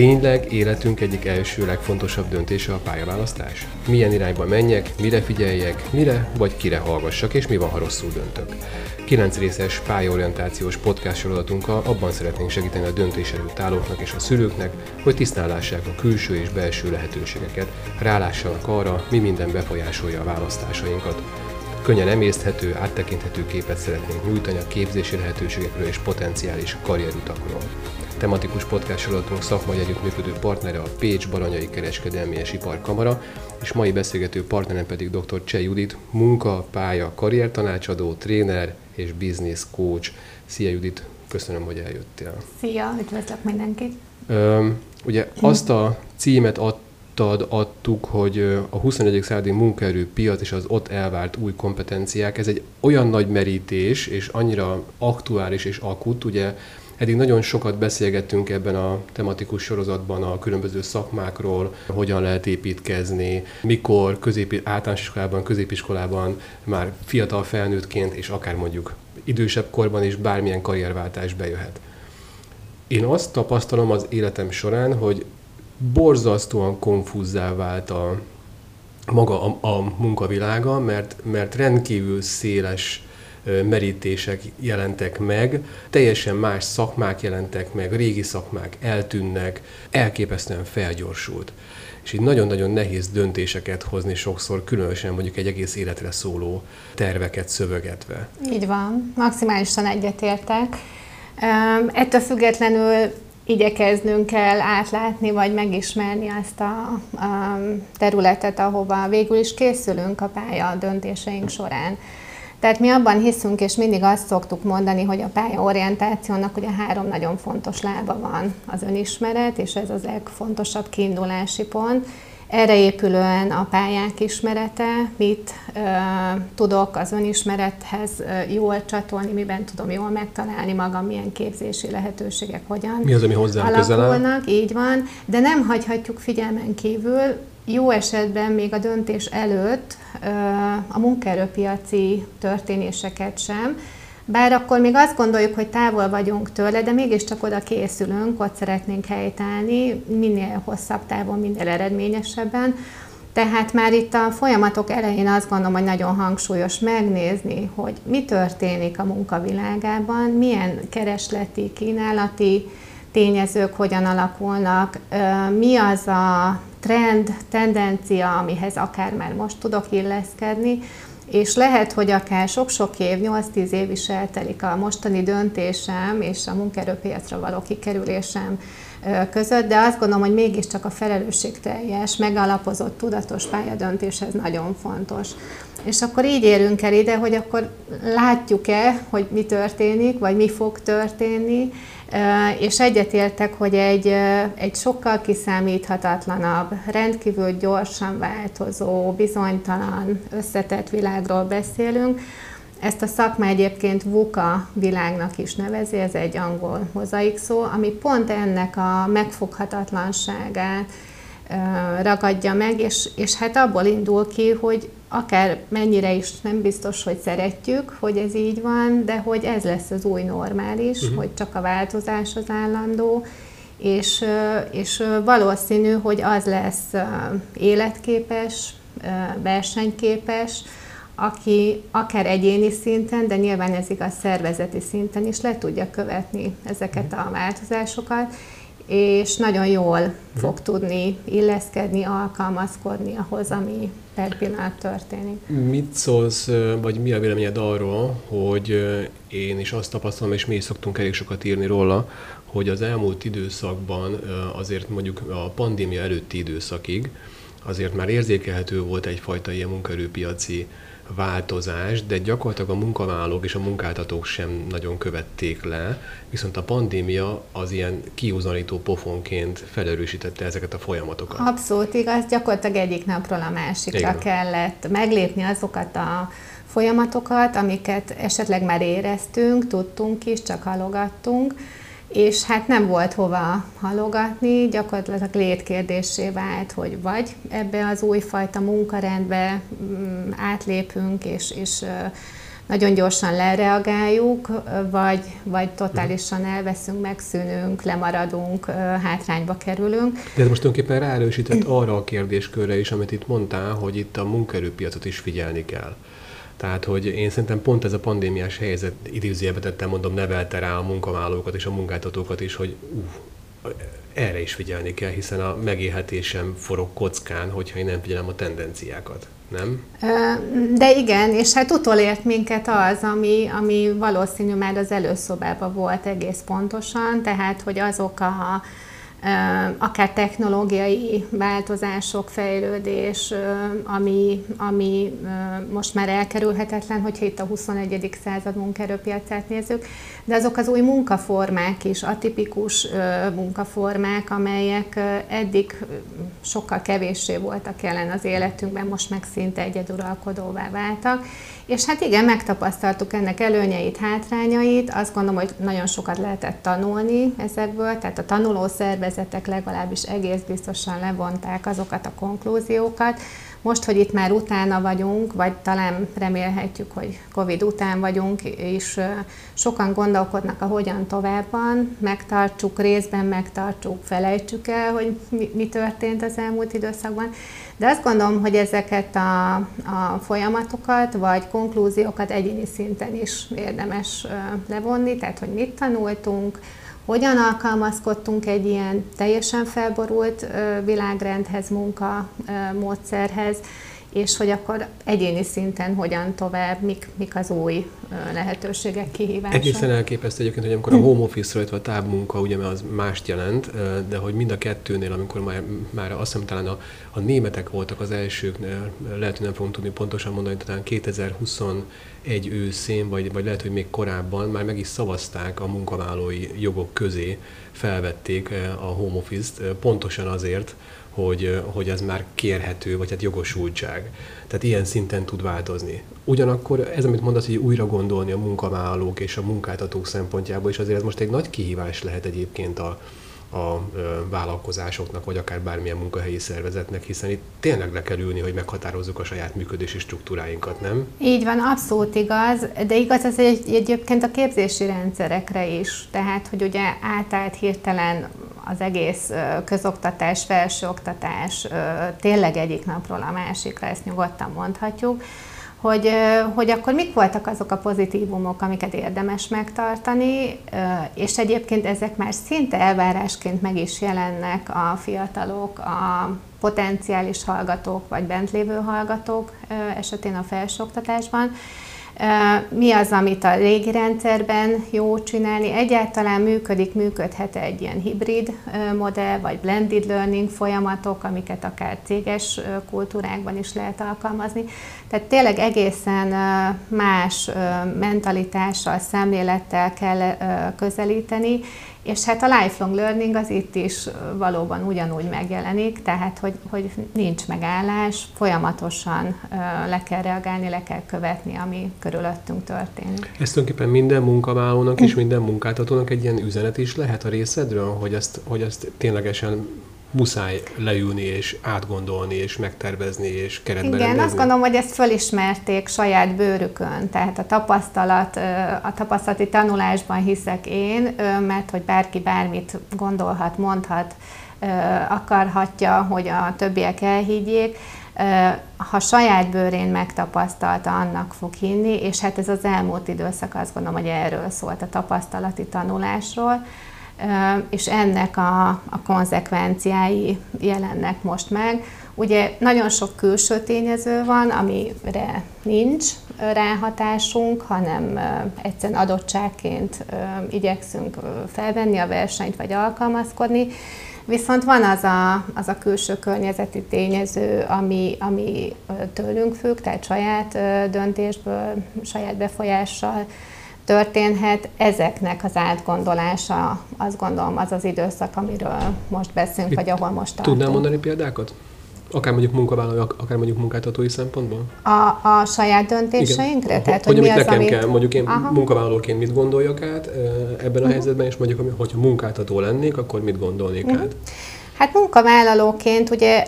Tényleg életünk egyik első legfontosabb döntése a pályaválasztás? Milyen irányba menjek, mire figyeljek, mire vagy kire hallgassak, és mi van, ha rosszul döntök? 9 részes pályaorientációs podcast sorozatunkkal abban szeretnénk segíteni a döntés előtt állóknak és a szülőknek, hogy tisztállássák a külső és belső lehetőségeket, rálássanak arra, mi minden befolyásolja a választásainkat. Könnyen emészthető, áttekinthető képet szeretnénk nyújtani a képzési lehetőségekről és potenciális karrierutakról tematikus podcast sorozatunk szakmai együttműködő partnere a Pécs Baranyai Kereskedelmi és Iparkamara, és mai beszélgető partnerem pedig dr. Cseh Judit, munka, pálya, karriertanácsadó, tréner és business coach. Szia Judit, köszönöm, hogy eljöttél. Szia, üdvözlök mindenkit. Üm, ugye azt a címet adtad, adtuk, hogy a 21. századi munkaerőpiac és az ott elvárt új kompetenciák, ez egy olyan nagy merítés, és annyira aktuális és akut, ugye Eddig nagyon sokat beszélgettünk ebben a tematikus sorozatban a különböző szakmákról, hogyan lehet építkezni, mikor közép, általános iskolában, középiskolában már fiatal felnőttként, és akár mondjuk idősebb korban is bármilyen karrierváltás bejöhet. Én azt tapasztalom az életem során, hogy borzasztóan konfúzzá vált a, maga a, a munkavilága, mert, mert rendkívül széles merítések jelentek meg, teljesen más szakmák jelentek meg, régi szakmák eltűnnek, elképesztően felgyorsult. És így nagyon-nagyon nehéz döntéseket hozni sokszor, különösen mondjuk egy egész életre szóló terveket szövegetve. Így van, maximálisan egyetértek. Ettől függetlenül igyekeznünk kell átlátni, vagy megismerni azt a, területet, ahova végül is készülünk a pálya döntéseink során. Tehát mi abban hiszünk, és mindig azt szoktuk mondani, hogy a pályaorientációnak ugye három nagyon fontos lába van. Az önismeret, és ez az legfontosabb kiindulási pont. Erre épülően a pályák ismerete, mit ö, tudok az önismerethez ö, jól csatolni, miben tudom jól megtalálni magam, milyen képzési lehetőségek hogyan Mi az, ami hozzám közel Így van, de nem hagyhatjuk figyelmen kívül, jó esetben még a döntés előtt a munkaerőpiaci történéseket sem, bár akkor még azt gondoljuk, hogy távol vagyunk tőle, de mégiscsak oda készülünk, ott szeretnénk helytállni, minél hosszabb távon, minél eredményesebben. Tehát már itt a folyamatok elején azt gondolom, hogy nagyon hangsúlyos megnézni, hogy mi történik a munkavilágában, milyen keresleti, kínálati tényezők hogyan alakulnak, mi az a trend, tendencia, amihez akár már most tudok illeszkedni, és lehet, hogy akár sok-sok év, 8-10 év is eltelik a mostani döntésem és a munkerőpiacra való kikerülésem között, de azt gondolom, hogy mégiscsak a felelősségteljes, megalapozott, tudatos pályadöntés ez nagyon fontos. És akkor így érünk el ide, hogy akkor látjuk-e, hogy mi történik, vagy mi fog történni, és egyetértek, hogy egy, egy sokkal kiszámíthatatlanabb, rendkívül gyorsan változó, bizonytalan, összetett világról beszélünk. Ezt a szakma egyébként VUCA világnak is nevezi, ez egy angol mozaik szó, ami pont ennek a megfoghatatlanságát ragadja meg, és, és hát abból indul ki, hogy akár mennyire is nem biztos, hogy szeretjük, hogy ez így van, de hogy ez lesz az új normális, uh-huh. hogy csak a változás az állandó, és, és valószínű, hogy az lesz életképes, versenyképes, aki akár egyéni szinten, de nyilván ez igaz szervezeti szinten is le tudja követni ezeket a változásokat, és nagyon jól fog tudni illeszkedni, alkalmazkodni ahhoz, ami per pillanat történik. Mit szólsz, vagy mi a véleményed arról, hogy én is azt tapasztalom, és mi is szoktunk elég sokat írni róla, hogy az elmúlt időszakban, azért mondjuk a pandémia előtti időszakig, azért már érzékelhető volt egyfajta ilyen munkaerőpiaci változás, de gyakorlatilag a munkavállalók és a munkáltatók sem nagyon követték le, viszont a pandémia az ilyen kiúzanító pofonként felerősítette ezeket a folyamatokat. Abszolút igaz, gyakorlatilag egyik napról a másikra Igen. kellett meglépni azokat a folyamatokat, amiket esetleg már éreztünk, tudtunk is, csak halogattunk, és hát nem volt hova halogatni, gyakorlatilag létkérdésé vált, hogy vagy ebbe az újfajta munkarendbe mm, átlépünk, és, és nagyon gyorsan lereagáljuk, vagy, vagy totálisan elveszünk, megszűnünk, lemaradunk, hátrányba kerülünk. De ez most tulajdonképpen ráerősített arra a kérdéskörre is, amit itt mondtál, hogy itt a munkaerőpiacot is figyelni kell. Tehát, hogy én szerintem pont ez a pandémiás helyzet idézőjelbe tettem, mondom, nevelte rá a munkavállalókat és a munkáltatókat is, hogy uh, erre is figyelni kell, hiszen a megélhetésem forog kockán, hogyha én nem figyelem a tendenciákat nem? De igen, és hát utolért minket az, ami, ami valószínű már az előszobában volt egész pontosan, tehát hogy azok a akár technológiai változások, fejlődés, ami, ami most már elkerülhetetlen, hogyha itt a 21. század munkaerőpiacát nézzük, de azok az új munkaformák is, atipikus munkaformák, amelyek eddig sokkal kevéssé voltak jelen az életünkben, most meg szinte egyeduralkodóvá váltak, és hát igen, megtapasztaltuk ennek előnyeit, hátrányait, azt gondolom, hogy nagyon sokat lehetett tanulni ezekből, tehát a tanuló szervezetek legalábbis egész biztosan levonták azokat a konklúziókat, most, hogy itt már utána vagyunk, vagy talán remélhetjük, hogy Covid után vagyunk, és sokan gondolkodnak a hogyan továbban, megtartsuk, részben megtartsuk, felejtsük el, hogy mi, történt az elmúlt időszakban. De azt gondolom, hogy ezeket a, a folyamatokat, vagy konklúziókat egyéni szinten is érdemes levonni, tehát hogy mit tanultunk, hogyan alkalmazkodtunk egy ilyen teljesen felborult világrendhez, munkamódszerhez, és hogy akkor egyéni szinten hogyan tovább, mik, mik az új lehetőségek, kihívások. Egészen elképesztő egyébként, hogy amikor a home office-ról, illetve a távmunka, ugye az mást jelent, de hogy mind a kettőnél, amikor már, már azt hiszem talán a, a németek voltak az elsők, lehet, hogy nem fogunk tudni pontosan mondani, talán 2021 őszén, vagy, vagy lehet, hogy még korábban már meg is szavazták a munkavállalói jogok közé, felvették a home office-t, pontosan azért, hogy, hogy ez már kérhető, vagy hát jogosultság. Tehát ilyen szinten tud változni. Ugyanakkor ez, amit mondasz, hogy újra gondolni a munkavállalók és a munkáltatók szempontjából, és azért ez most egy nagy kihívás lehet egyébként a, a vállalkozásoknak, vagy akár bármilyen munkahelyi szervezetnek, hiszen itt tényleg le kell ülni, hogy meghatározzuk a saját működési struktúráinkat, nem? Így van, abszolút igaz, de igaz ez egy, egyébként a képzési rendszerekre is. Tehát, hogy ugye átállt hirtelen az egész közoktatás, felsőoktatás tényleg egyik napról a másikra, ezt nyugodtan mondhatjuk, hogy, hogy akkor mik voltak azok a pozitívumok, amiket érdemes megtartani, és egyébként ezek már szinte elvárásként meg is jelennek a fiatalok, a potenciális hallgatók vagy bent lévő hallgatók esetén a felsőoktatásban, mi az, amit a régi jó csinálni? Egyáltalán működik, működhet egy ilyen hibrid modell, vagy blended learning folyamatok, amiket akár céges kultúrákban is lehet alkalmazni. Tehát tényleg egészen más mentalitással, szemlélettel kell közelíteni, és hát a lifelong learning az itt is valóban ugyanúgy megjelenik, tehát hogy, hogy nincs megállás, folyamatosan le kell reagálni, le kell követni, ami körülöttünk történik. Ez tulajdonképpen minden munkavállalónak és minden munkáltatónak egy ilyen üzenet is lehet a részedről, hogy ezt, hogy ezt ténylegesen muszáj leülni és átgondolni és megtervezni és keretbe Igen, rendezni. azt gondolom, hogy ezt fölismerték saját bőrükön, tehát a tapasztalat, a tapasztalati tanulásban hiszek én, mert hogy bárki bármit gondolhat, mondhat, akarhatja, hogy a többiek elhiggyék, ha saját bőrén megtapasztalta, annak fog hinni, és hát ez az elmúlt időszak azt gondolom, hogy erről szólt a tapasztalati tanulásról, és ennek a, a konzekvenciái jelennek most meg. Ugye nagyon sok külső tényező van, amire nincs ráhatásunk, hanem egyszerűen adottságként igyekszünk felvenni a versenyt vagy alkalmazkodni, Viszont van az a, az a külső környezeti tényező, ami, ami tőlünk függ, tehát saját döntésből, saját befolyással történhet. Ezeknek az átgondolása, azt gondolom, az az időszak, amiről most beszélünk, vagy ahol most tartunk. Tudnál mondani példákat? Akár mondjuk munkavállaló, akár mondjuk munkáltatói szempontból? A, a saját döntéseinkre? Igen. Tehát, hogy, hogy mi az, nekem amit... kell, mondjuk én Aha. munkavállalóként mit gondoljak át ebben a uh-huh. helyzetben, és mondjuk, hogyha munkáltató lennék, akkor mit gondolnék uh-huh. át? Hát munkavállalóként ugye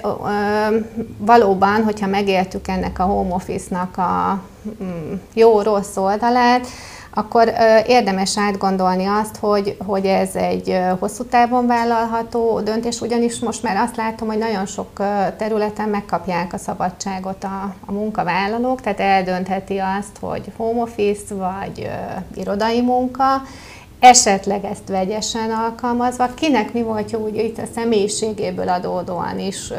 valóban, hogyha megértük ennek a home office-nak a mm, jó-rossz oldalát, akkor érdemes átgondolni azt, hogy, hogy ez egy hosszú távon vállalható döntés, ugyanis most már azt látom, hogy nagyon sok területen megkapják a szabadságot a, a munkavállalók, tehát eldöntheti azt, hogy home office vagy irodai munka, esetleg ezt vegyesen alkalmazva, kinek mi volt jó, úgy itt a személyiségéből adódóan is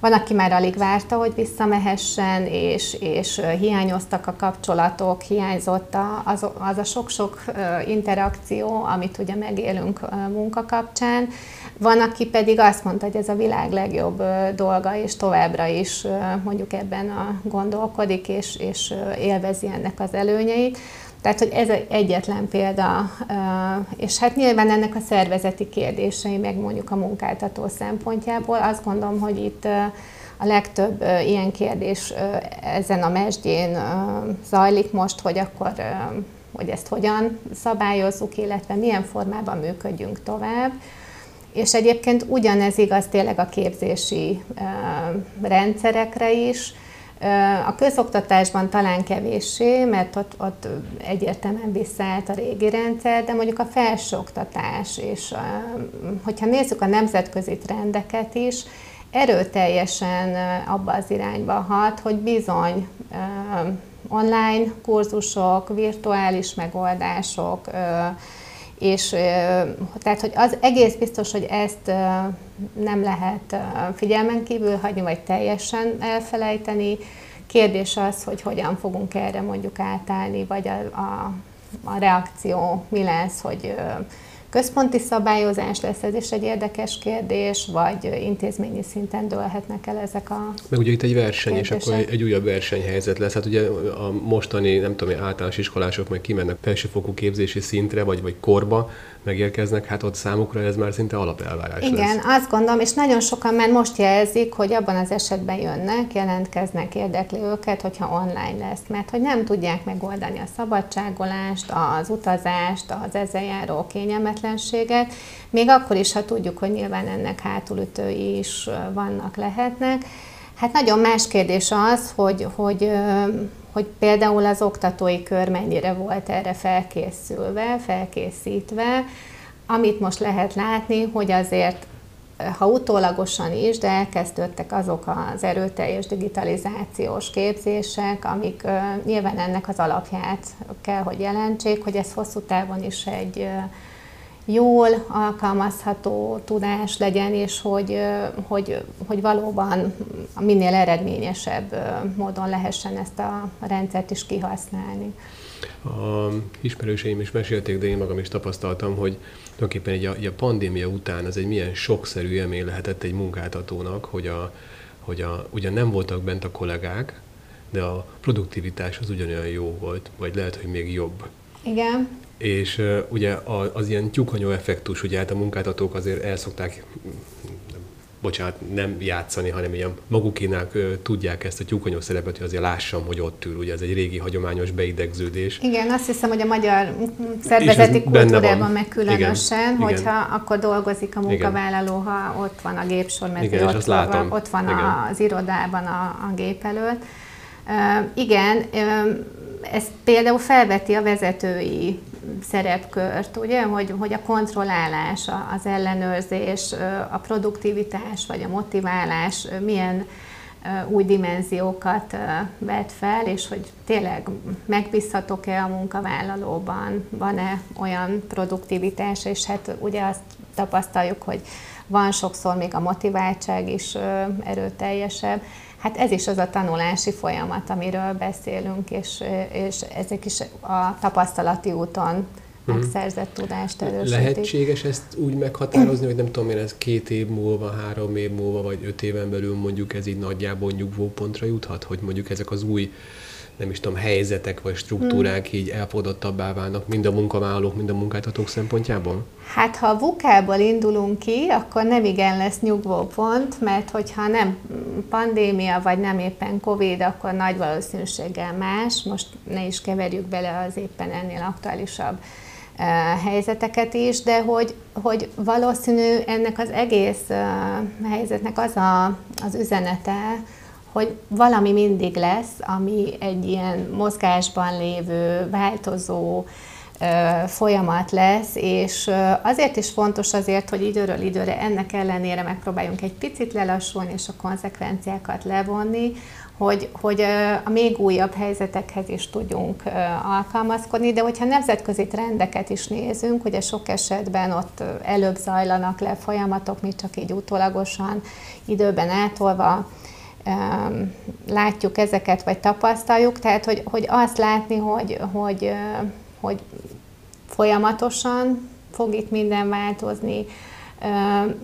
van, aki már alig várta, hogy visszamehessen, és, és hiányoztak a kapcsolatok, hiányzott az, az a sok-sok interakció, amit ugye megélünk munka kapcsán. Van, aki pedig azt mondta, hogy ez a világ legjobb dolga, és továbbra is mondjuk ebben a gondolkodik, és, és élvezi ennek az előnyeit. Tehát, hogy ez egyetlen példa, és hát nyilván ennek a szervezeti kérdései, meg mondjuk a munkáltató szempontjából, azt gondolom, hogy itt a legtöbb ilyen kérdés ezen a mesdjén zajlik most, hogy akkor hogy ezt hogyan szabályozzuk, illetve milyen formában működjünk tovább. És egyébként ugyanez igaz tényleg a képzési rendszerekre is, a közoktatásban talán kevéssé, mert ott, ott egyértelműen visszaállt a régi rendszer, de mondjuk a felsőoktatás, és hogyha nézzük a nemzetközi trendeket is, erőteljesen abba az irányba hat, hogy bizony online kurzusok, virtuális megoldások, és tehát, hogy az egész biztos, hogy ezt nem lehet figyelmen kívül hagyni, vagy teljesen elfelejteni. Kérdés az, hogy hogyan fogunk erre mondjuk átállni, vagy a, a, a reakció mi lesz, hogy központi szabályozás lesz, ez is egy érdekes kérdés, vagy intézményi szinten dőlhetnek el ezek a Meg ugye itt egy verseny, kérdések. és akkor egy, újabb versenyhelyzet lesz. Hát ugye a mostani, nem tudom, általános iskolások meg kimennek felsőfokú képzési szintre, vagy, vagy korba, megérkeznek, hát ott számukra ez már szinte alapelvárás Igen, lesz. azt gondolom, és nagyon sokan már most jelzik, hogy abban az esetben jönnek, jelentkeznek, érdekli őket, hogyha online lesz, mert hogy nem tudják megoldani a szabadságolást, az utazást, az ezzel járó kényelmetlenséget, még akkor is, ha tudjuk, hogy nyilván ennek hátulütői is vannak, lehetnek. Hát nagyon más kérdés az, hogy, hogy hogy például az oktatói kör mennyire volt erre felkészülve, felkészítve, amit most lehet látni, hogy azért ha utólagosan is, de elkezdődtek azok az erőteljes digitalizációs képzések, amik nyilván ennek az alapját kell, hogy jelentsék, hogy ez hosszú távon is egy jól alkalmazható tudás legyen, és hogy, hogy, hogy valóban minél eredményesebb módon lehessen ezt a rendszert is kihasználni. A ismerőseim is mesélték, de én magam is tapasztaltam, hogy tulajdonképpen egy a, a pandémia után az egy milyen sokszerű élmény lehetett egy munkáltatónak, hogy, a, hogy a, ugyan nem voltak bent a kollégák, de a produktivitás az ugyanolyan jó volt, vagy lehet, hogy még jobb. Igen és uh, ugye az ilyen tyúkanyó effektus, ugye hát a munkáltatók azért el szokták bocsánat, nem játszani, hanem ilyen magukénál tudják ezt a tyúkanyó szerepet, hogy azért lássam, hogy ott ül. Ugye ez egy régi hagyományos beidegződés. Igen, azt hiszem, hogy a magyar szervezeti kultúrában meg különösen, igen, hogyha igen. akkor dolgozik a munkavállaló, ha ott van a gépsor, igen, ott, van, ott van igen. az irodában a, a gép előtt. Uh, igen, uh, ez például felveti a vezetői szerepkört, ugye, hogy, hogy a kontrollálás, az ellenőrzés, a produktivitás vagy a motiválás milyen új dimenziókat vet fel, és hogy tényleg megbízhatok-e a munkavállalóban, van-e olyan produktivitás, és hát ugye azt tapasztaljuk, hogy van sokszor még a motiváltság is erőteljesebb. Hát ez is az a tanulási folyamat, amiről beszélünk, és, és ezek is a tapasztalati úton megszerzett tudást erősítik. Lehetséges ezt úgy meghatározni, hogy nem tudom én, ez két év múlva, három év múlva, vagy öt éven belül mondjuk ez így nagyjából nyugvópontra juthat, hogy mondjuk ezek az új nem is tudom, helyzetek vagy struktúrák hmm. így elfogadottabbá válnak, mind a munkavállalók, mind a munkáltatók szempontjából? Hát ha a vukából indulunk ki, akkor nem igen lesz nyugvópont, mert hogyha nem pandémia, vagy nem éppen Covid, akkor nagy valószínűséggel más. Most ne is keverjük bele az éppen ennél aktuálisabb helyzeteket is, de hogy, hogy valószínű ennek az egész helyzetnek az a, az üzenete, hogy valami mindig lesz, ami egy ilyen mozgásban lévő, változó folyamat lesz, és azért is fontos azért, hogy időről időre ennek ellenére megpróbáljunk egy picit lelassulni és a konzekvenciákat levonni, hogy, hogy a még újabb helyzetekhez is tudjunk alkalmazkodni, de hogyha nemzetközi trendeket is nézünk, ugye sok esetben ott előbb zajlanak le folyamatok, mi csak így utólagosan időben átolva látjuk ezeket, vagy tapasztaljuk, tehát hogy, hogy azt látni, hogy, hogy, hogy folyamatosan fog itt minden változni,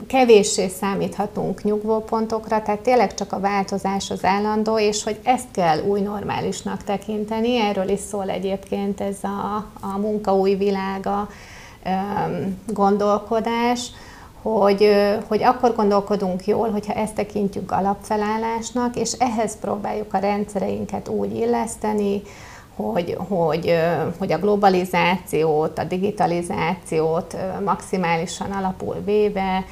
kevéssé számíthatunk nyugvópontokra, tehát tényleg csak a változás az állandó, és hogy ezt kell új normálisnak tekinteni, erről is szól egyébként ez a, a munka új világa gondolkodás, hogy, hogy akkor gondolkodunk jól, hogyha ezt tekintjük alapfelállásnak, és ehhez próbáljuk a rendszereinket úgy illeszteni, hogy, hogy, hogy a globalizációt, a digitalizációt maximálisan alapul véve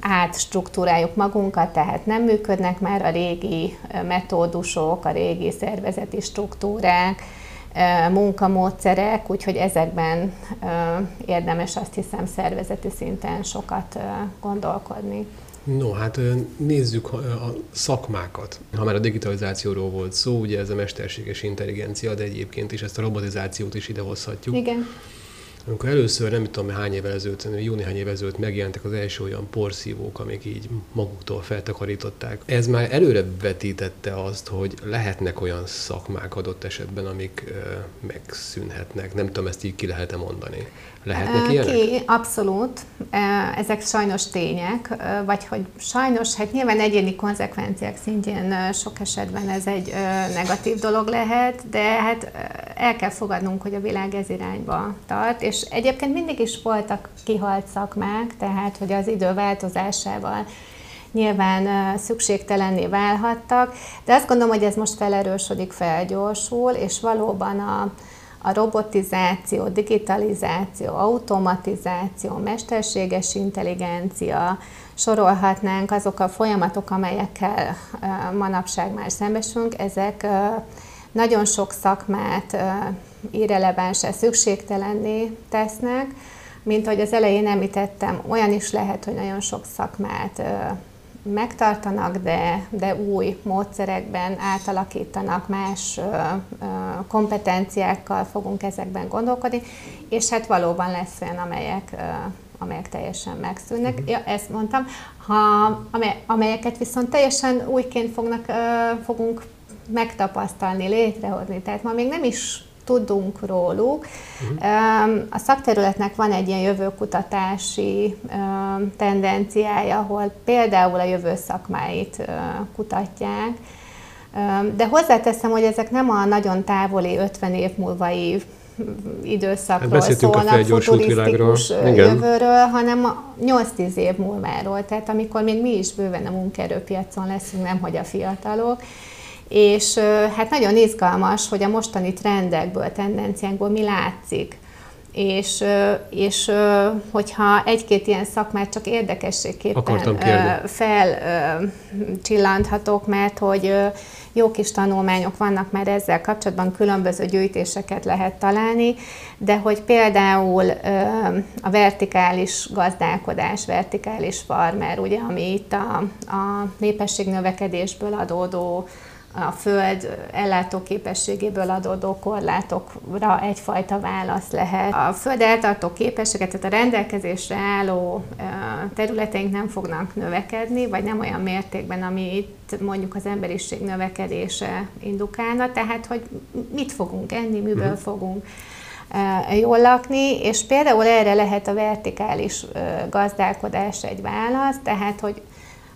átstruktúráljuk magunkat, tehát nem működnek már a régi metódusok, a régi szervezeti struktúrák, munkamódszerek, úgyhogy ezekben érdemes azt hiszem szervezeti szinten sokat gondolkodni. No, hát nézzük a szakmákat. Ha már a digitalizációról volt szó, ugye ez a mesterséges intelligencia, de egyébként is ezt a robotizációt is idehozhatjuk. Igen. Amikor először, nem tudom hány évvel ezelőtt, jó néhány évvel ezelőtt megjelentek az első olyan porszívók, amik így maguktól feltakarították. Ez már előre vetítette azt, hogy lehetnek olyan szakmák adott esetben, amik ö, megszűnhetnek. Nem tudom, ezt így ki lehet-e mondani. Lehetnek ilyenek? Ki, abszolút. Ezek sajnos tények, vagy hogy sajnos, hát nyilván egyéni konzekvenciák szintjén sok esetben ez egy negatív dolog lehet, de hát el kell fogadnunk, hogy a világ ez irányba tart, és egyébként mindig is voltak kihalt szakmák, tehát hogy az idő változásával nyilván szükségtelenné válhattak, de azt gondolom, hogy ez most felerősödik, felgyorsul, és valóban a, a robotizáció, digitalizáció, automatizáció, mesterséges intelligencia, sorolhatnánk azok a folyamatok, amelyekkel manapság már szembesülünk, ezek nagyon sok szakmát irrelevánsá, szükségtelenné tesznek, mint ahogy az elején említettem, olyan is lehet, hogy nagyon sok szakmát megtartanak, de, de új módszerekben átalakítanak, más kompetenciákkal fogunk ezekben gondolkodni, és hát valóban lesz olyan, amelyek, amelyek teljesen megszűnnek. Uh-huh. Ja, ezt mondtam. Ha, amelyeket viszont teljesen újként fognak, fogunk megtapasztalni, létrehozni. Tehát ma még nem is tudunk róluk. Uh-huh. A szakterületnek van egy ilyen jövőkutatási tendenciája, ahol például a jövő szakmáit kutatják, de hozzáteszem, hogy ezek nem a nagyon távoli 50 év múlvai időszakról hát szólnak, futurisztikus jövőről, hanem a 8-10 év múlváról, tehát amikor még mi is bőven a munkaerőpiacon leszünk, nem hogy a fiatalok, és hát nagyon izgalmas, hogy a mostani trendekből, tendenciákból mi látszik. És, és hogyha egy-két ilyen szakmát csak érdekességképpen felcsillanthatok, mert hogy jó kis tanulmányok vannak már ezzel kapcsolatban, különböző gyűjtéseket lehet találni, de hogy például a vertikális gazdálkodás, vertikális farmer, ugye, ami itt a, a népességnövekedésből adódó a föld ellátóképességéből adódó korlátokra egyfajta válasz lehet. A föld eltartó képességet, tehát a rendelkezésre álló területeink nem fognak növekedni, vagy nem olyan mértékben, ami itt mondjuk az emberiség növekedése indukálna, tehát hogy mit fogunk enni, miből uh-huh. fogunk jól lakni, és például erre lehet a vertikális gazdálkodás egy válasz, tehát hogy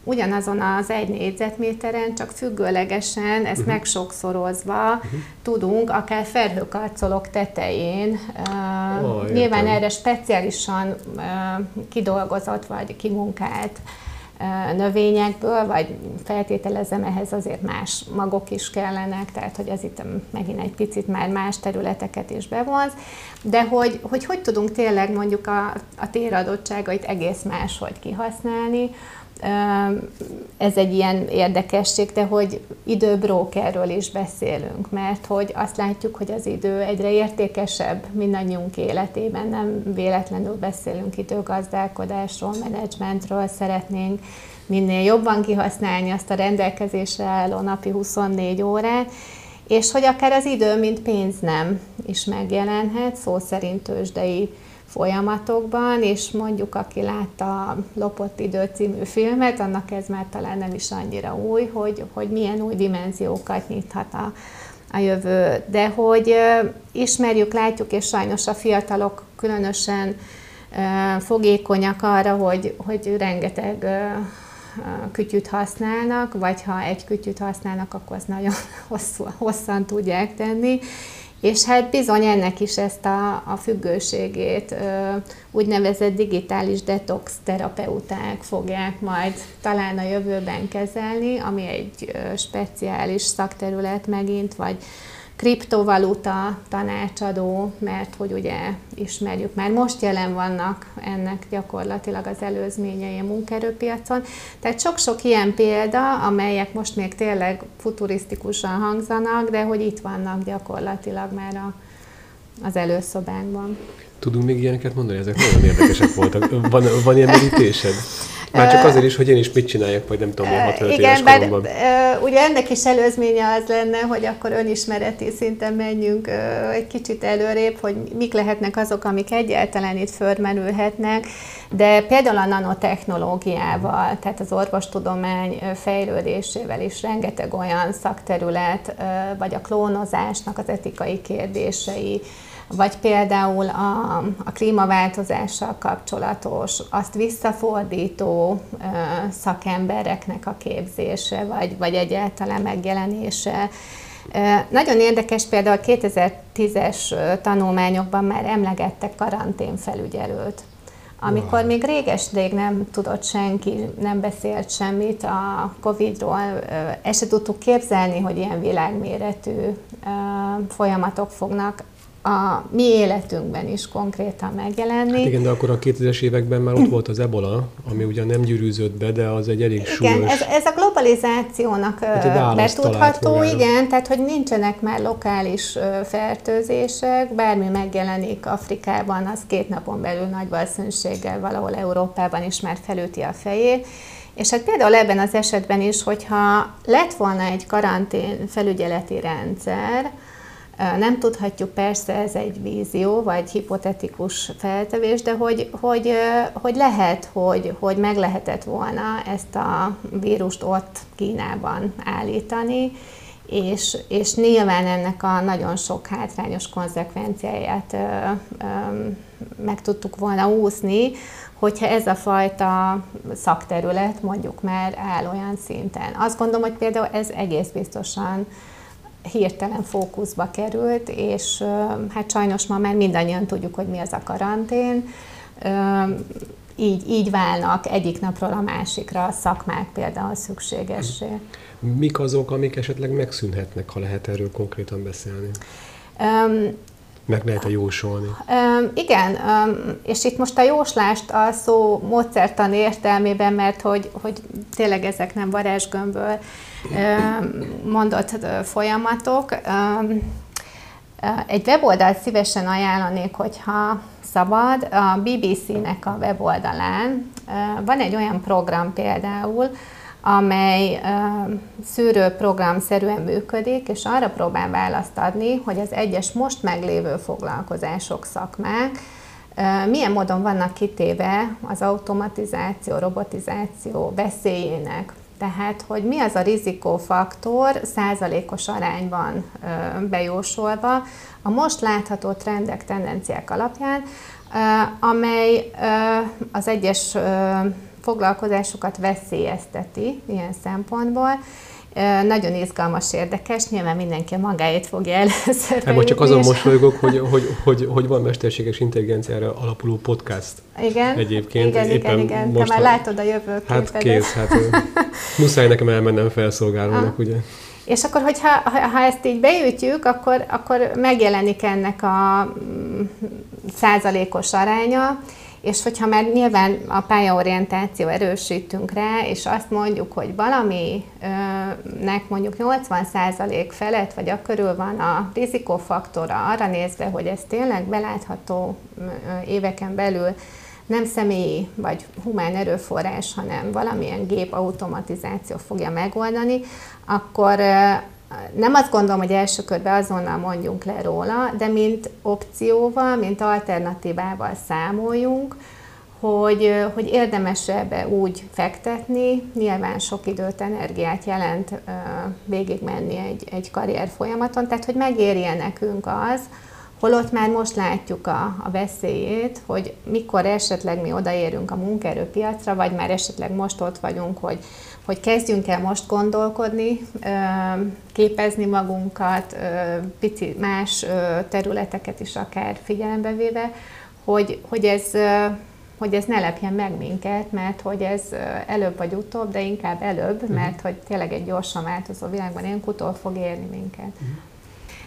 ugyanazon az egy négyzetméteren, csak függőlegesen, ezt uh-huh. megsokszorozva uh-huh. tudunk akár felhőkarcolók tetején, uh, oh, nyilván erre speciálisan uh, kidolgozott vagy kimunkált uh, növényekből, vagy feltételezem ehhez azért más magok is kellenek, tehát hogy ez itt megint egy picit már más területeket is bevonz, de hogy hogy, hogy tudunk tényleg mondjuk a, a téradottságait egész máshogy kihasználni, ez egy ilyen érdekesség, de hogy időbrókerről is beszélünk, mert hogy azt látjuk, hogy az idő egyre értékesebb mindannyiunk életében, nem véletlenül beszélünk időgazdálkodásról, menedzsmentről, szeretnénk minél jobban kihasználni azt a rendelkezésre álló napi 24 órát, és hogy akár az idő, mint pénz nem is megjelenhet, szó szerint tőzsdei folyamatokban, és mondjuk aki látta a Lopott idő című filmet, annak ez már talán nem is annyira új, hogy, hogy milyen új dimenziókat nyithat a, a jövő. De hogy ismerjük, látjuk, és sajnos a fiatalok különösen fogékonyak arra, hogy, hogy rengeteg kütyüt használnak, vagy ha egy kütyüt használnak, akkor azt nagyon hosszú, hosszan tudják tenni, és hát bizony ennek is ezt a, a függőségét úgynevezett digitális detox terapeuták fogják majd talán a jövőben kezelni, ami egy speciális szakterület megint, vagy kriptovaluta tanácsadó, mert hogy ugye ismerjük, már most jelen vannak ennek gyakorlatilag az előzményei a munkaerőpiacon. Tehát sok-sok ilyen példa, amelyek most még tényleg futurisztikusan hangzanak, de hogy itt vannak gyakorlatilag már a, az előszobánkban. Tudunk még ilyeneket mondani? Ezek nagyon érdekesek voltak. Van, van ilyen meditésed? Már csak azért is, hogy én is mit csináljak, vagy nem tudom, milyen 65 Igen, éves koromban. Bár, ugye ennek is előzménye az lenne, hogy akkor önismereti szinten menjünk egy kicsit előrébb, hogy mik lehetnek azok, amik egyáltalán itt fölmerülhetnek, de például a nanotechnológiával, tehát az orvostudomány fejlődésével is rengeteg olyan szakterület, vagy a klónozásnak az etikai kérdései, vagy például a, a klímaváltozással kapcsolatos, azt visszafordító ö, szakembereknek a képzése, vagy, vagy egyáltalán megjelenése. Nagyon érdekes például 2010-es tanulmányokban már emlegettek karanténfelügyelőt. Amikor még réges-rég nem tudott senki, nem beszélt semmit a Covid-ról, ezt se tudtuk képzelni, hogy ilyen világméretű folyamatok fognak a mi életünkben is konkrétan megjelenni. Hát igen, de akkor a 2000-es években már ott volt az ebola, ami ugyan nem gyűrűzött be, de az egy elég igen, súlyos... Igen, ez, ez a globalizációnak hát betudható, igen, tehát hogy nincsenek már lokális fertőzések, bármi megjelenik Afrikában, az két napon belül nagy valószínűséggel valahol Európában is már felüti a fejét. És hát például ebben az esetben is, hogyha lett volna egy karantén felügyeleti rendszer, nem tudhatjuk, persze ez egy vízió, vagy hipotetikus feltevés, de hogy, hogy, hogy lehet, hogy, hogy meg lehetett volna ezt a vírust ott Kínában állítani, és, és nyilván ennek a nagyon sok hátrányos konzekvenciáját ö, ö, meg tudtuk volna úszni, hogyha ez a fajta szakterület mondjuk már áll olyan szinten. Azt gondolom, hogy például ez egész biztosan hirtelen fókuszba került, és hát sajnos ma már mindannyian tudjuk, hogy mi az a karantén. Így, így válnak egyik napról a másikra a szakmák például szükségessé. Mik azok, amik esetleg megszűnhetnek, ha lehet erről konkrétan beszélni? Um, meg lehet-e jósolni? Um, igen, um, és itt most a jóslást a szó módszertan értelmében, mert hogy, hogy tényleg ezek nem varázsgömből mondott folyamatok. Egy weboldalt szívesen ajánlanék, hogyha szabad. A BBC-nek a weboldalán van egy olyan program például, amely szűrőprogramszerűen működik, és arra próbál választ adni, hogy az egyes most meglévő foglalkozások, szakmák milyen módon vannak kitéve az automatizáció, robotizáció veszélyének. Tehát, hogy mi az a rizikófaktor százalékos arányban bejósolva a most látható trendek, tendenciák alapján, amely az egyes foglalkozásokat veszélyezteti ilyen szempontból, nagyon izgalmas, érdekes, nyilván mindenki magáét fogja először Hát most csak azon mosolygok, hogy, hogy, hogy, hogy van mesterséges intelligenciára alapuló podcast. Igen, egyébként. igen, Éppen igen, igen. Most Te már látod a jövőképet. Hát kész, hát muszáj nekem elmennem felszolgálónak, ah. ugye. És akkor, hogyha ha ezt így beütjük, akkor, akkor megjelenik ennek a mm, százalékos aránya, és hogyha már nyilván a pályaorientáció erősítünk rá, és azt mondjuk, hogy valaminek mondjuk 80% felett, vagy a körül van a rizikófaktora arra nézve, hogy ez tényleg belátható éveken belül nem személyi vagy humán erőforrás, hanem valamilyen gép automatizáció fogja megoldani, akkor nem azt gondolom, hogy első körben azonnal mondjunk le róla, de mint opcióval, mint alternatívával számoljunk, hogy, hogy érdemes ebbe úgy fektetni, nyilván sok időt, energiát jelent uh, végigmenni egy, egy karrier folyamaton, tehát hogy megérje nekünk az, holott már most látjuk a, a veszélyét, hogy mikor esetleg mi odaérünk a munkaerőpiacra, vagy már esetleg most ott vagyunk, hogy hogy kezdjünk el most gondolkodni, képezni magunkat, pici más területeket is akár figyelembe véve, hogy, hogy ez hogy ez ne lepjen meg minket, mert hogy ez előbb vagy utóbb, de inkább előbb, uh-huh. mert hogy tényleg egy gyorsan változó világban ilyen utol fog érni minket. Uh-huh.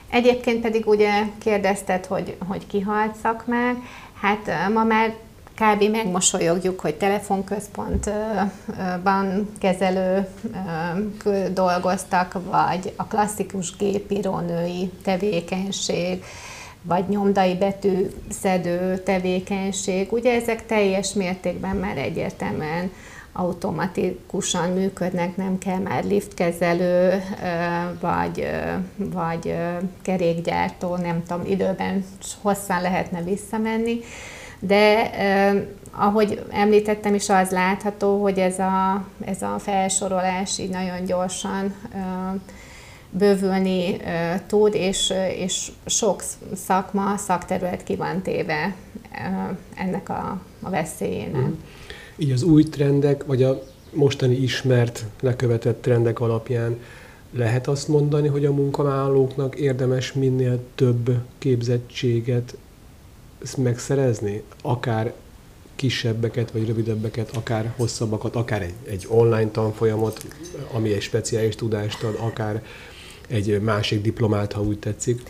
Egyébként pedig ugye kérdezted, hogy, hogy kihalt szakmák, hát ma már kb. megmosolyogjuk, hogy telefonközpontban kezelő dolgoztak, vagy a klasszikus gépírónői tevékenység, vagy nyomdai betűszedő tevékenység. Ugye ezek teljes mértékben már egyértelműen automatikusan működnek, nem kell már liftkezelő, vagy, vagy kerékgyártó, nem tudom, időben hosszan lehetne visszamenni de ahogy említettem is, az látható, hogy ez a, ez a felsorolás így nagyon gyorsan bővülni tud, és, és sok szakma, szakterület ki van téve ennek a, a veszélyének. Mm. Így az új trendek, vagy a mostani ismert, lekövetett trendek alapján lehet azt mondani, hogy a munkavállalóknak érdemes minél több képzettséget megszerezni, akár kisebbeket, vagy rövidebbeket, akár hosszabbakat, akár egy, egy online tanfolyamot, ami egy speciális tudást ad, akár egy másik diplomát, ha úgy tetszik?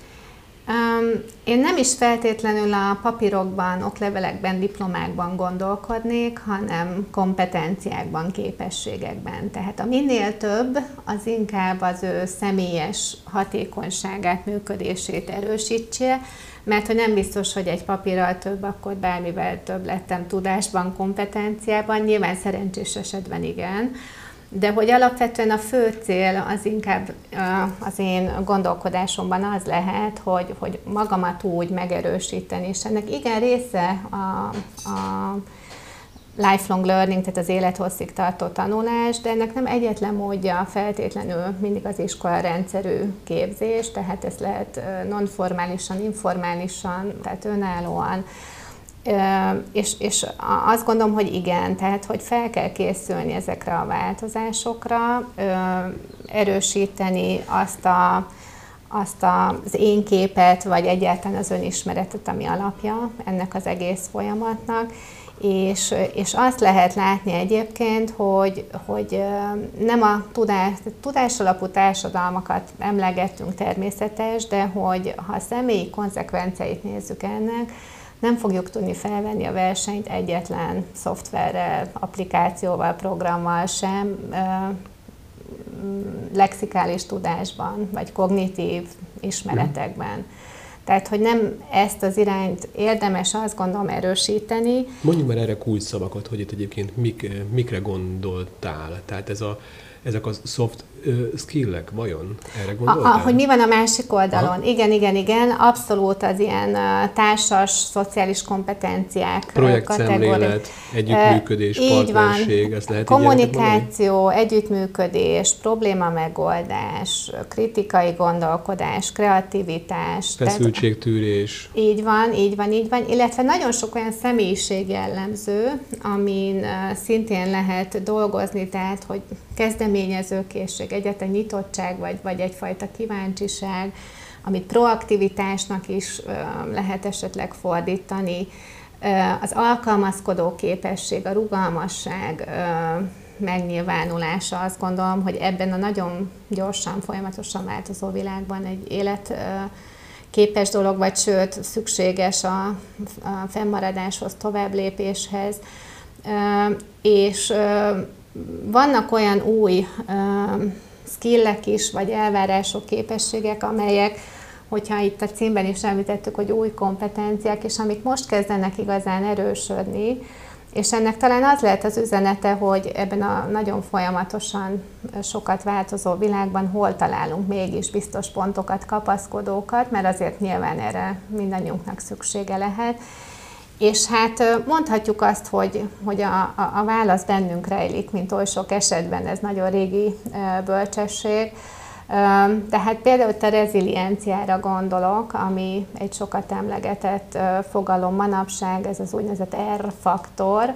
Um, én nem is feltétlenül a papírokban, oklevelekben, diplomákban gondolkodnék, hanem kompetenciákban, képességekben. Tehát a minél több, az inkább az ő személyes hatékonyságát, működését erősítse, mert hogy nem biztos, hogy egy papírral több, akkor bármivel több lettem tudásban, kompetenciában, nyilván szerencsés esetben igen, de hogy alapvetően a fő cél az inkább az én gondolkodásomban az lehet, hogy, hogy magamat úgy megerősíteni, és ennek igen része a, a lifelong learning, tehát az élethosszig tartó tanulás, de ennek nem egyetlen módja feltétlenül mindig az iskola rendszerű képzés, tehát ez lehet nonformálisan, informálisan, tehát önállóan, és, és azt gondolom, hogy igen, tehát hogy fel kell készülni ezekre a változásokra, erősíteni azt a azt az én képet, vagy egyáltalán az önismeretet, ami alapja ennek az egész folyamatnak, és, és azt lehet látni egyébként, hogy, hogy nem a tudás, tudás alapú társadalmakat emlegettünk természetes, de hogy ha a személyi konzekvenciáit nézzük ennek, nem fogjuk tudni felvenni a versenyt egyetlen szoftverrel, applikációval, programmal sem, lexikális tudásban, vagy kognitív ismeretekben. Tehát, hogy nem ezt az irányt érdemes azt gondolom erősíteni. Mondjuk már erre kulcs szavakat, hogy itt egyébként mik, mikre gondoltál. Tehát ez a, ezek a soft skillek, vajon? Erre gondoltál? A, a, hogy mi van a másik oldalon? Aha. Igen, igen, igen. Abszolút az ilyen társas, szociális kompetenciák Projektszemlélet, együttműködés, uh, partnerség, van. ez lehet Kommunikáció, együttműködés, probléma megoldás, kritikai gondolkodás, kreativitás. Feszültségtűrés. Tehát, így van, így van, így van. Illetve nagyon sok olyan személyiség jellemző, amin szintén lehet dolgozni, tehát, hogy kezdeményezőkészség, egyetlen nyitottság, vagy, vagy egyfajta kíváncsiság, amit proaktivitásnak is lehet esetleg fordítani, az alkalmazkodó képesség, a rugalmasság megnyilvánulása, azt gondolom, hogy ebben a nagyon gyorsan, folyamatosan változó világban egy élet képes dolog, vagy sőt szükséges a, a fennmaradáshoz, tovább lépéshez. És vannak olyan új skillek is, vagy elvárások, képességek, amelyek, hogyha itt a címben is említettük, hogy új kompetenciák, és amik most kezdenek igazán erősödni, és ennek talán az lehet az üzenete, hogy ebben a nagyon folyamatosan sokat változó világban hol találunk mégis biztos pontokat, kapaszkodókat, mert azért nyilván erre mindannyiunknak szüksége lehet. És hát mondhatjuk azt, hogy, hogy a, a, a válasz bennünk rejlik, mint oly sok esetben, ez nagyon régi bölcsesség. Tehát például a rezilienciára gondolok, ami egy sokat emlegetett fogalom manapság, ez az úgynevezett R-faktor,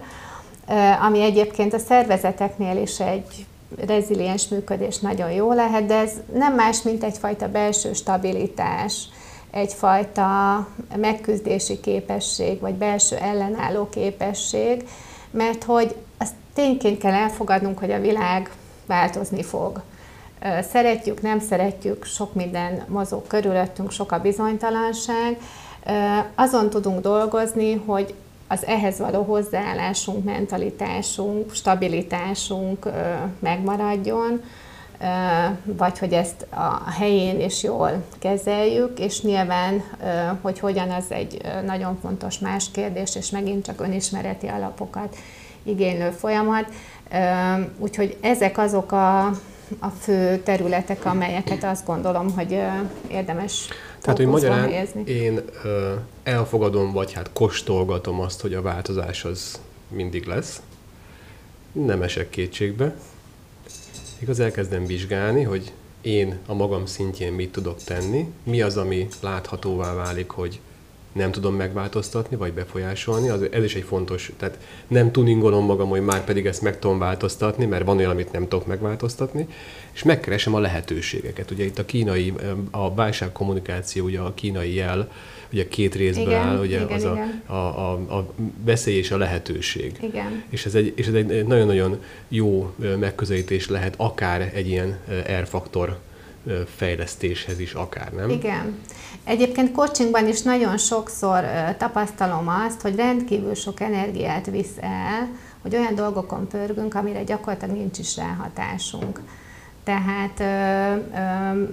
ami egyébként a szervezeteknél is egy reziliens működés nagyon jó lehet, de ez nem más, mint egyfajta belső stabilitás egyfajta megküzdési képesség, vagy belső ellenálló képesség, mert hogy azt tényként kell elfogadnunk, hogy a világ változni fog. Szeretjük, nem szeretjük, sok minden mozog körülöttünk, sok a bizonytalanság. Azon tudunk dolgozni, hogy az ehhez való hozzáállásunk, mentalitásunk, stabilitásunk megmaradjon, vagy hogy ezt a helyén és jól kezeljük, és nyilván, hogy hogyan, az egy nagyon fontos más kérdés, és megint csak önismereti alapokat igénylő folyamat. Úgyhogy ezek azok a, a fő területek, amelyeket azt gondolom, hogy érdemes tehát, hogy magyarán helyezni. én elfogadom, vagy hát kóstolgatom azt, hogy a változás az mindig lesz. Nem esek kétségbe, igaz elkezdem vizsgálni, hogy én a magam szintjén mit tudok tenni, mi az, ami láthatóvá válik, hogy nem tudom megváltoztatni, vagy befolyásolni, az, ez is egy fontos, tehát nem tuningolom magam, hogy már pedig ezt meg tudom változtatni, mert van olyan, amit nem tudok megváltoztatni, és megkeresem a lehetőségeket. Ugye itt a kínai, a válságkommunikáció, ugye a kínai jel, ugye két részből igen, áll, ugye igen, az igen. A, a, a veszély és a lehetőség. Igen. És ez egy, és ez egy nagyon-nagyon jó megközelítés lehet akár egy ilyen R-faktor fejlesztéshez is akár, nem? Igen. Egyébként coachingban is nagyon sokszor tapasztalom azt, hogy rendkívül sok energiát visz el, hogy olyan dolgokon pörgünk, amire gyakorlatilag nincs is ráhatásunk. Tehát ö, ö,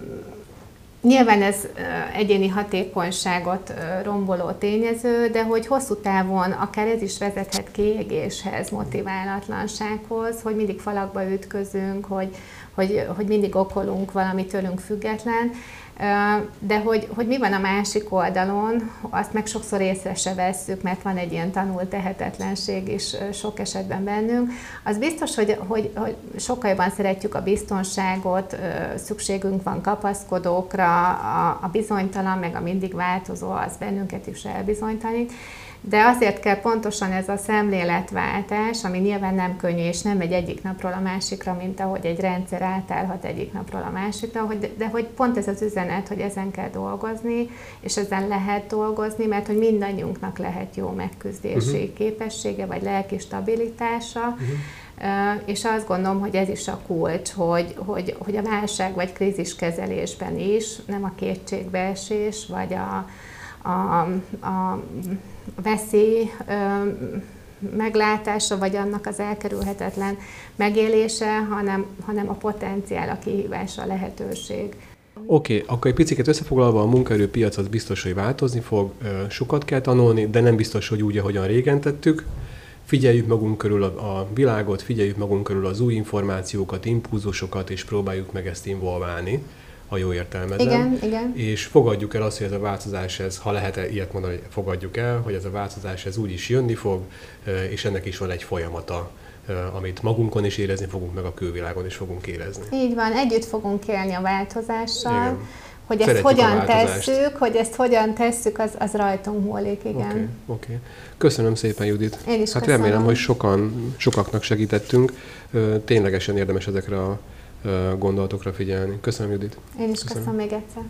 Nyilván ez egyéni hatékonyságot romboló tényező, de hogy hosszú távon akár ez is vezethet kiégéshez, motiválatlansághoz, hogy mindig falakba ütközünk, hogy, hogy, hogy mindig okolunk valami tőlünk független. De hogy, hogy mi van a másik oldalon, azt meg sokszor észre se vesszük, mert van egy ilyen tanult tehetetlenség is sok esetben bennünk. Az biztos, hogy, hogy, hogy sokkal jobban szeretjük a biztonságot, szükségünk van kapaszkodókra, a, a bizonytalan, meg a mindig változó, az bennünket is elbizonytalanít. De azért kell pontosan ez a szemléletváltás, ami nyilván nem könnyű, és nem megy egyik napról a másikra, mint ahogy egy rendszer átállhat egyik napról a másikra, hogy, de hogy pont ez az üzenet, hogy ezen kell dolgozni, és ezen lehet dolgozni, mert hogy mindannyiunknak lehet jó megküzdési uh-huh. képessége, vagy lelki stabilitása, uh-huh. és azt gondolom, hogy ez is a kulcs, hogy, hogy, hogy a válság vagy kríziskezelésben is nem a kétségbeesés, vagy a, a, a veszély meglátása, vagy annak az elkerülhetetlen megélése, hanem, hanem a potenciál, a kihívás, a lehetőség. Oké, okay, akkor egy picit összefoglalva a munkaerőpiac az biztos, hogy változni fog, sokat kell tanulni, de nem biztos, hogy úgy, ahogyan régen tettük. figyeljük magunk körül a, a világot, figyeljük magunk körül az új információkat, impulzusokat, és próbáljuk meg ezt involválni a jó értelmezem. Igen, igen. És fogadjuk el azt, hogy ez a változás, ez, ha lehet -e ilyet mondani, fogadjuk el, hogy ez a változás ez úgy is jönni fog, és ennek is van egy folyamata, amit magunkon is érezni fogunk, meg a külvilágon is fogunk érezni. Így van, együtt fogunk élni a változással. Igen. Hogy ezt Szeretjük hogyan tesszük, hogy ezt hogyan tesszük, az, az rajtunk múlik, igen. Oké, okay, okay. Köszönöm szépen, Judit. Én is hát köszönöm. remélem, hogy sokan, sokaknak segítettünk. Ténylegesen érdemes ezekre a gondolatokra figyelni. Köszönöm, Judit. Én is köszönöm, köszönöm még egyszer.